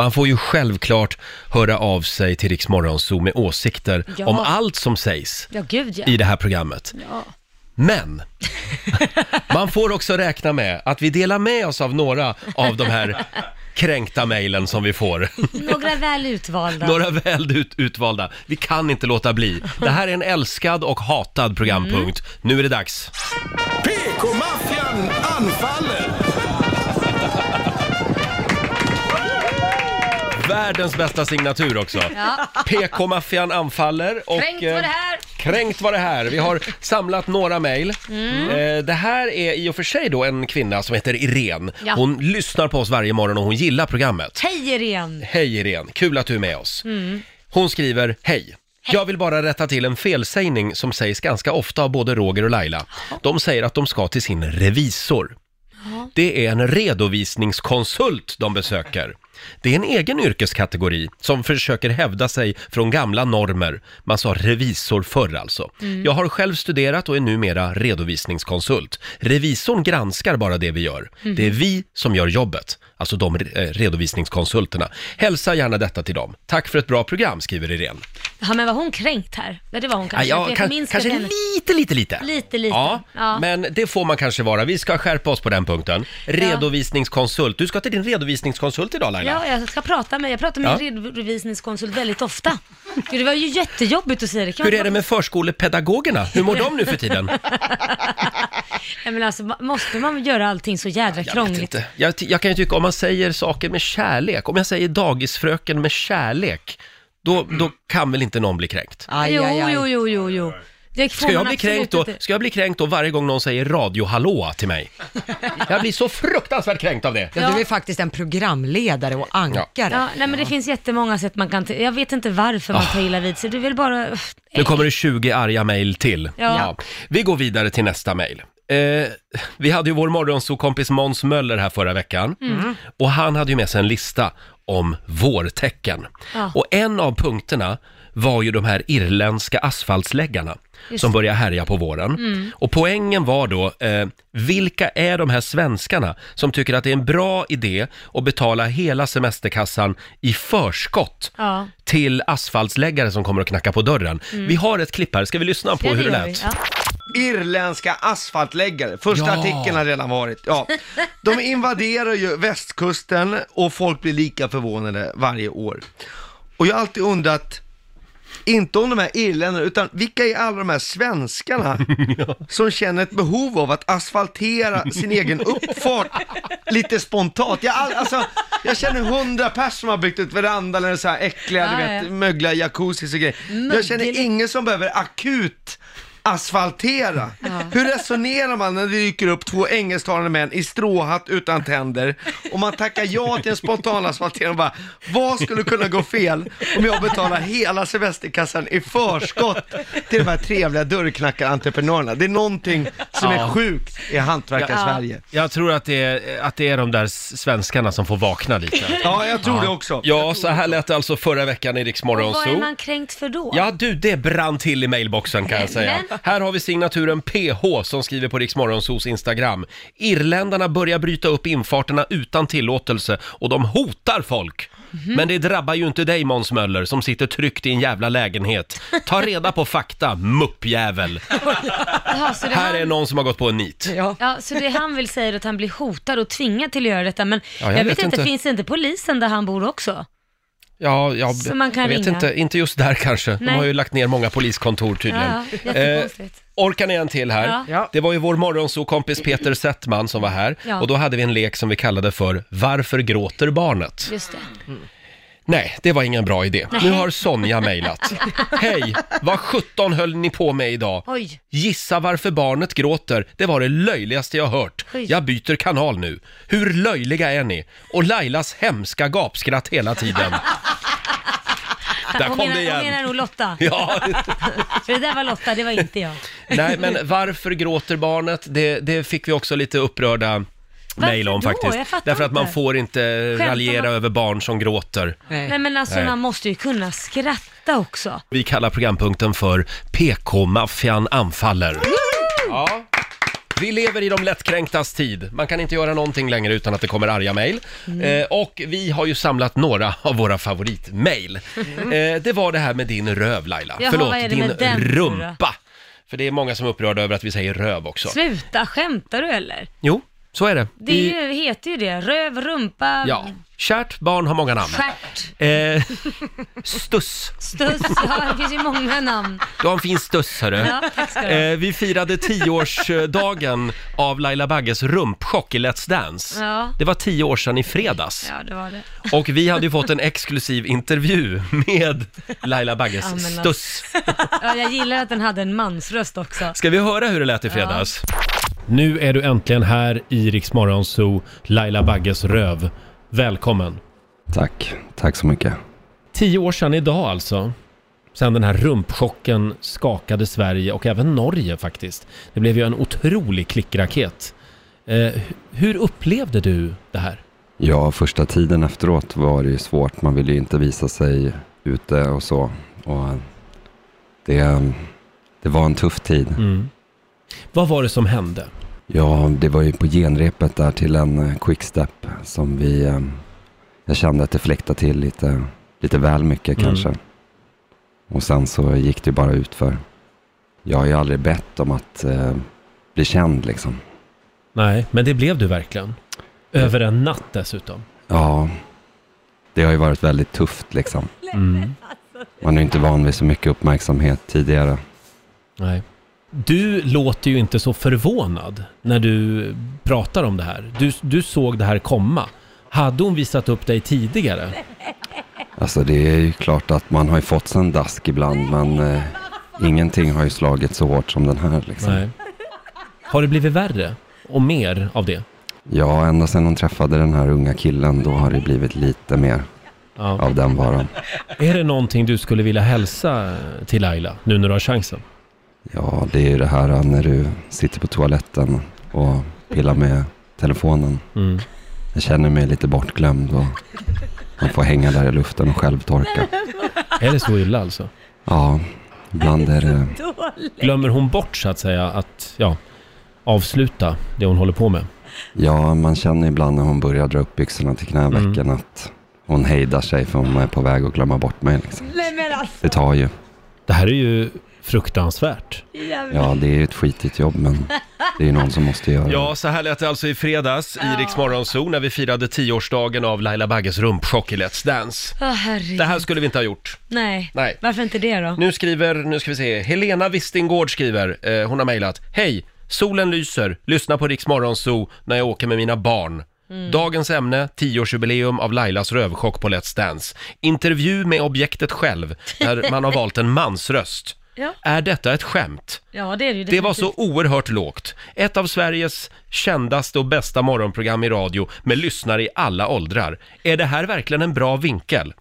Man får ju självklart höra av sig till Rix Morgonzoo med åsikter Ja. om allt som sägs Ja, gud ja. i det här programmet. ja. Men man får också räkna med att vi delar med oss av några av de här kränkta mejlen som vi får. Några väl utvalda. Några väl ut, utvalda. Vi kan inte låta bli. Det här är en älskad och hatad programpunkt. Nu är det dags. PK-maffian anfaller! Världens bästa signatur också. Ja. PK-maffian anfaller och... Kränkt eh, var det här. Kränkt var det här. Vi har samlat några mejl. Mm. Eh, Det här är i och för sig då en kvinna som heter Irene. Ja. Hon lyssnar på oss varje morgon och hon gillar programmet. Hej Irene. Hej Irene, kul att du är med oss. Mm. Hon skriver, hej. Jag vill bara rätta till en felsägning som sägs ganska ofta av både Roger och Laila. De säger att de ska till sin revisor. Det är en redovisningskonsult de besöker. Det är en egen yrkeskategori som försöker hävda sig från gamla normer. Man sa revisor förr alltså. Mm. Jag har själv studerat och är numera redovisningskonsult. Revisorn granskar bara det vi gör. Mhm. Det är vi som gör jobbet, alltså de eh, redovisningskonsulterna. Hälsa gärna detta till dem. Tack för ett bra program, skriver Irene. Ja, men var hon kränkt här? Ja, det var hon kanske. Ja, Jag kan, kanske henne- lite, lite, lite. Lite, lite. Ja, Ja. men det får man kanske vara. Vi ska skärpa oss på den punkten. Redovisningskonsult. Du ska till din redovisningskonsult idag Laila. Ja, jag ska prata med, jag pratar med Ja. en redovisningskonsult väldigt ofta. Det var ju jättejobbigt att säga det. Kan Hur är det med förskolepedagogerna? Hur mår de nu för tiden? Nej, men alltså, måste man göra allting så jädra Jag krångligt? Jag, ty- jag kan ju tycka om man säger saker med kärlek, om jag säger dagisfröken med kärlek, då, då kan väl inte någon bli kränkt? Aj, jo, aj, aj. jo, jo, jo, jo. Det får Ska jag, man bli absolut kränkt då, inte. ska jag bli kränkt då varje gång någon säger radiohallå till mig? Jag blir så fruktansvärt kränkt av det. Ja, du är faktiskt en programledare och ankare. Ja, nej men det finns jättemånga sätt man kan, ta- jag vet inte varför man tar illa vid sig, är väl bara... Ah. Nu kommer det 20 arga mejl till. Ja. Vi går vidare till nästa mejl. Eh, vi hade ju vår morgonsokompis Måns Möller här förra veckan. Mm. Och han hade ju med sig en lista om vårtecken. Ja. Och en av punkterna var ju de här irländska asfaltsläggarna Just som börjar härja på våren. Mm. Och poängen var då, eh, vilka är de här svenskarna som tycker att det är en bra idé att betala hela semesterkassan i förskott Ja. till asfaltsläggare som kommer att knacka på dörren. Vi har ett klipp här, ska vi lyssna på Ja, hur det lät? Ja. Irländska asfaltläggare. Första Ja. artikeln har redan varit. Ja. De invaderar ju västkusten och folk blir lika förvånade varje år. Och jag har alltid undrat, inte om de här irländarna, utan vilka är alla de här svenskarna som känner ett behov av att asfaltera sin egen uppfart lite spontant? Jag, all, alltså, jag känner hundra personer som har byggt ut verandan eller så här äckliga, du Ja, vet, ja. mögliga jacuzzis och grejer. Jag känner Mögel. ingen som behöver akut asfaltera. Hur resonerar man när det dyker upp två engelsktalande män i stråhatt utan tänder och man tackar ja till en spontan asfaltering och bara, vad skulle kunna gå fel om jag betalar hela semesterkassan i förskott till de här trevliga dörrknackarentreprenörerna? Det är någonting som är Ja. sjukt i hantverkar-Sverige. Jag tror att det, är, att det är de där svenskarna som får vakna lite. Ja, jag tror det också. Ja, så här lät det alltså förra veckan i Rix Morgon vad är Zoo. man kränkt för då? Ja du, det brann till i mailboxen kan jag säga. Men- Här har vi signaturen PH som skriver på Rix Morgonzoos Instagram. Irländarna börjar bryta upp infarterna utan tillåtelse och de hotar folk. Mhm. Men det drabbar ju inte dig Måns Möller som sitter tryggt i en jävla lägenhet. Ta reda på fakta, muppjävel. Jaha, så det Här han... är någon som har gått på en nit. Ja. Ja, så det han vill säga är att han blir hotad och tvingad till att göra detta, men Ja, jag jag, vet vet inte, inte. finns inte polisen där han bor också? Ja, ja Så man kan jag vet ringa. inte, inte just där kanske. De Nej. har ju lagt ner många poliskontor tydligen. Ja, jättekonstigt. orkar ni en till här? Ja. Ja. Det var ju vår morgonsokompis Peter Settman som var här. Ja. Och då hade vi en lek som vi kallade för Varför gråter barnet? Just det. Nej, det var ingen bra idé. Nu har Sonja mejlat. Hej, vad sjutton höll ni på med idag? Oj. Gissa varför barnet gråter. Det var det löjligaste jag hört. Oj. Jag byter kanal nu. Hur löjliga är ni? Och Lailas hemska gapskratt hela tiden. Där hon kom menar, det igen. Hon menar nog Lotta. Ja, För det där var Lotta, det var inte jag. nej men varför gråter barnet? Det, det fick vi också lite upprörda mejl om då? faktiskt. Jag fattar Därför att man inte. får inte Skämtar raljera man- över barn som gråter. Nej. Nej men alltså Nej. man måste ju kunna skratta också. Vi kallar programpunkten för PK-maffian anfaller. Ja. Vi lever i de lättkränktas tid. Man kan inte göra någonting längre utan att det kommer arga mejl. Mm. Eh, och vi har ju samlat några av våra favoritmejl. Eh, det var det här med din röv Laila. Jaha, Förlåt, vad är det din med den, rumpa. För det är många som är upprörda över att vi säger röv också. Sluta, skämtar du eller? Jo, så är det. Det I- är ju, heter ju det, röv, rumpa, Ja, kärt barn har många namn. stjärt, Eh, stuss. stuss, ja det finns ju många namn. Du har en fin stuss hörru. Ja, tack ska du ha. Eh, vi firade tioårsdagen av Laila Bagges rumpchock i Let's Dance. Ja. Det var tio år sedan i fredags. Ja, det var det. Och vi hade ju fått en exklusiv intervju med Laila Bagges men alltså. stuss. Ja, jag gillar att den hade en mansröst också. Ska vi höra hur det lät i fredags? Nu är du äntligen här i Rix Morgon Zoo, Laila Bagges röv. Välkommen! Tack, tack så mycket. Tio år sedan idag alltså. Sen den här rumpchocken skakade Sverige och även Norge faktiskt. Det blev ju en otrolig klickraket. Eh, hur upplevde du det här? Ja, första tiden efteråt var det ju svårt. Man ville ju inte visa sig ute och så. Och det, det var en tuff tid. Vad var det som hände? Ja, det var ju på genrepet där till en eh, quickstep som vi... eh, Jag kände att det fläktade till lite, lite väl mycket Mm. kanske. Och sen så gick det bara ut för. Jag har ju aldrig bett om att eh, bli känd liksom. Nej, men det blev du verkligen. Över en natt dessutom. Ja, det har ju varit väldigt tufft liksom. Mm. Man är ju inte van vid så mycket uppmärksamhet tidigare. Nej. Du låter ju inte så förvånad när du pratar om det här. Du, du såg det här komma. Hade hon visat upp dig tidigare? Alltså det är ju klart att man har ju fått sig en dask ibland men eh, ingenting har ju slagit så hårt som den här liksom. Nej. Har det blivit värre och mer av det? Ja, ända sedan hon träffade den här unga killen då har det blivit lite mer Ja. av den varan. Är det någonting du skulle vilja hälsa till Laila nu när du har chansen? Ja, det är ju det här när du sitter på toaletten och pillar med telefonen. Mm. Jag känner mig lite bortglömd och man får hänga där i luften och själv torka. Är det så illa alltså? Ja, ibland är det... Glömmer hon bort så att säga att ja, avsluta det hon håller på med? Ja, man känner ibland när hon börjar dra upp byxorna till knävecken att hon hejdar sig för hon är på väg att glömma bort mig. Liksom. Nej men alltså, Det tar ju. Det här är ju fruktansvärt. Ja, det är ju ett skitigt jobb men det är ju någon som måste göra Ja, det. så här lät det alltså i fredags i Rix Morgon Zoo när vi firade tioårsdagen av Laila Bagges rumpchock i Let's Dance. Åh herregud. Det här skulle vi inte ha gjort. Nej. Nej. Varför inte det då? Nu skriver, nu ska vi se, Helena Wistingård skriver, eh, hon har mejlat. Hej! Solen lyser, lyssna på Rix Morgon Zoo när jag åker med mina barn. Dagens ämne, 10-årsjubileum av Lailas rövchock på Let's Dance. Intervju med objektet själv, där man har valt en mansröst. Ja. Är detta ett skämt? Ja, det är det ju Det var definitivt. så oerhört lågt. Ett av Sveriges kändaste och bästa morgonprogram i radio med lyssnare i alla åldrar. Är det här verkligen en bra vinkel?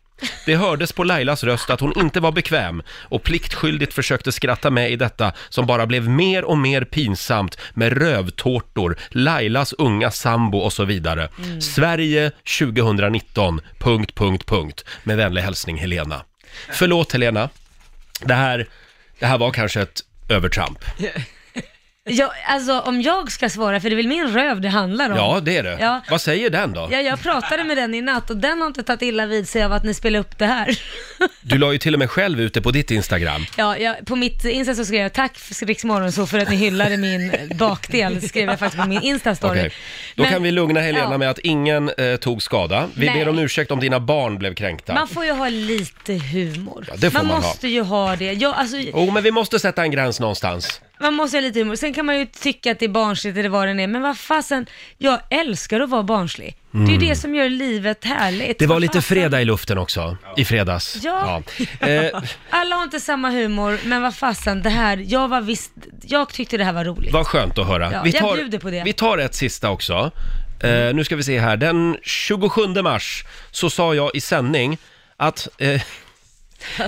Det hördes på Lailas röst att hon inte var bekväm och pliktskyldigt försökte skratta med i detta som bara blev mer och mer pinsamt med rövtårtor, Lailas unga sambo och så vidare. Sverige 2019, punkt, punkt, punkt. Med vänlig hälsning Helena. Förlåt Helena, det här, det här var kanske ett övertramp. Ja, alltså om jag ska svara, för det är väl min röv det handlar om. Ja, det är det. Ja. Vad säger den då? Ja, jag pratade med den i natt och den har inte tagit illa vid sig av att ni spelar upp det här. Du la ju till och med själv ut det på ditt Instagram. Ja, jag, på mitt Insta så skrev jag tack Rix så för att ni hyllade min bakdel, skrev jag faktiskt på min Insta-story. Okej. Då Men- kan vi lugna Helena ja. med att ingen eh, tog skada. Vi Nej. ber om ursäkt om dina barn blev kränkta. Man får ju ha lite humor. Ja, det får man ha. måste ju ha det. Jag, alltså, Oh, men vi måste sätta en gräns någonstans. Man måste ha lite humor. Sen kan man ju tycka att det är barnsligt eller vad det är, men vad fasen, jag älskar att vara barnslig. Det är ju det som gör livet härligt. Mm. Det var Vad lite fasen. fredag i luften också, i fredags. Ja. Ja. Eh, Alla har inte samma humor, men vad fasen, det här, jag var visst, jag tyckte det här var roligt. vad skönt att höra. Ja, vi, jag bjuder på det. vi tar ett sista också. Eh, nu ska vi se här. Den 27 mars så sa jag i sändning att eh,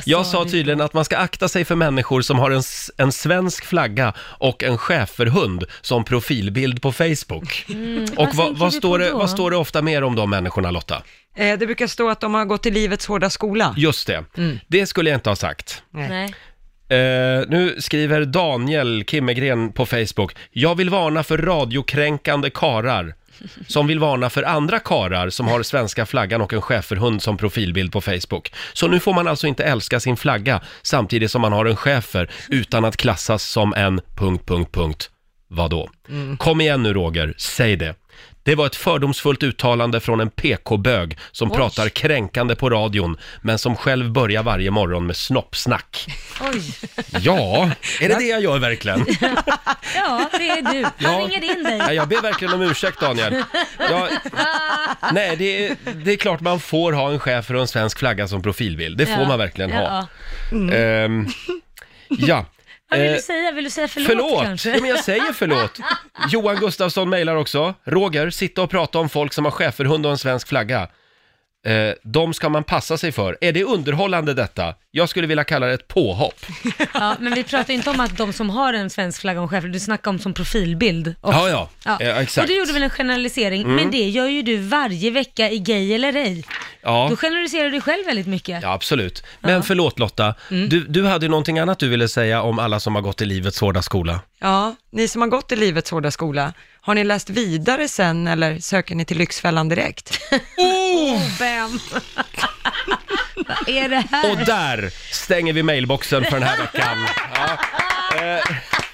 Jag sa tydligen att man ska akta sig för människor som har en, s- en svensk flagga och en schäferhund som profilbild på Facebook. och Mm, vad vad, vad, står det, vad står det ofta mer om de människorna Lotta? Eh, det brukar stå att de har gått i livets hårda skola. Just det, Mm. det skulle jag inte ha sagt. Nej. Eh, nu skriver Daniel Kimmegren på Facebook. Jag vill varna för radiokränkande karar som vill varna för andra karar som har svenska flaggan och en schäferhund som profilbild på Facebook. Så nu får man alltså inte älska sin flagga samtidigt som man har en schäfer utan att klassas som en... Punkt, punkt, punkt. Vadå? Kom igen nu Roger, säg det. Det var ett fördomsfullt uttalande från en PK-bög som Oj. pratar kränkande på radion, men som själv börjar varje morgon med snoppsnack. Oj, Ja, är det det jag gör verkligen? ja det är du. Jag Ja. ringer in dig. Ja, jag ber verkligen om ursäkt Daniel. Jag, nej, det är, det är klart man får ha en chef och en svensk flagga som profilbild. Det får Ja. man verkligen ha. Ja. Ehm, ja. Vad vill Eh, du säga? Vill du säga förlåt, Förlåt! kanske? Ja, men jag säger förlåt. Johan Gustafsson mejlar också. Roger, sitta och prata om folk som har schäferhund och en svensk flagga. Eh, de ska man passa sig för. Är det underhållande detta? Jag skulle vilja kalla det ett påhopp. Ja, men vi pratar inte om att de som har en svensk flagga och chef, du snackar om som profilbild. också. Ja, ja. Eh, exakt. Mm. Och du gjorde väl en generalisering, men det gör ju du varje vecka i Gay eller ej. Ja. Då generaliserar du själv väldigt mycket. Ja, absolut. Men förlåt Lotta, Mm. du, du hade ju någonting annat du ville säga om alla som har gått i livets hårda skola. Ja, ni som har gått i livets hårda skola, har ni läst vidare sen eller söker ni till Lyxfällan direkt? Oh, Ben! Vad är det här? Och där stänger vi mailboxen för den här veckan. Ja. Eh,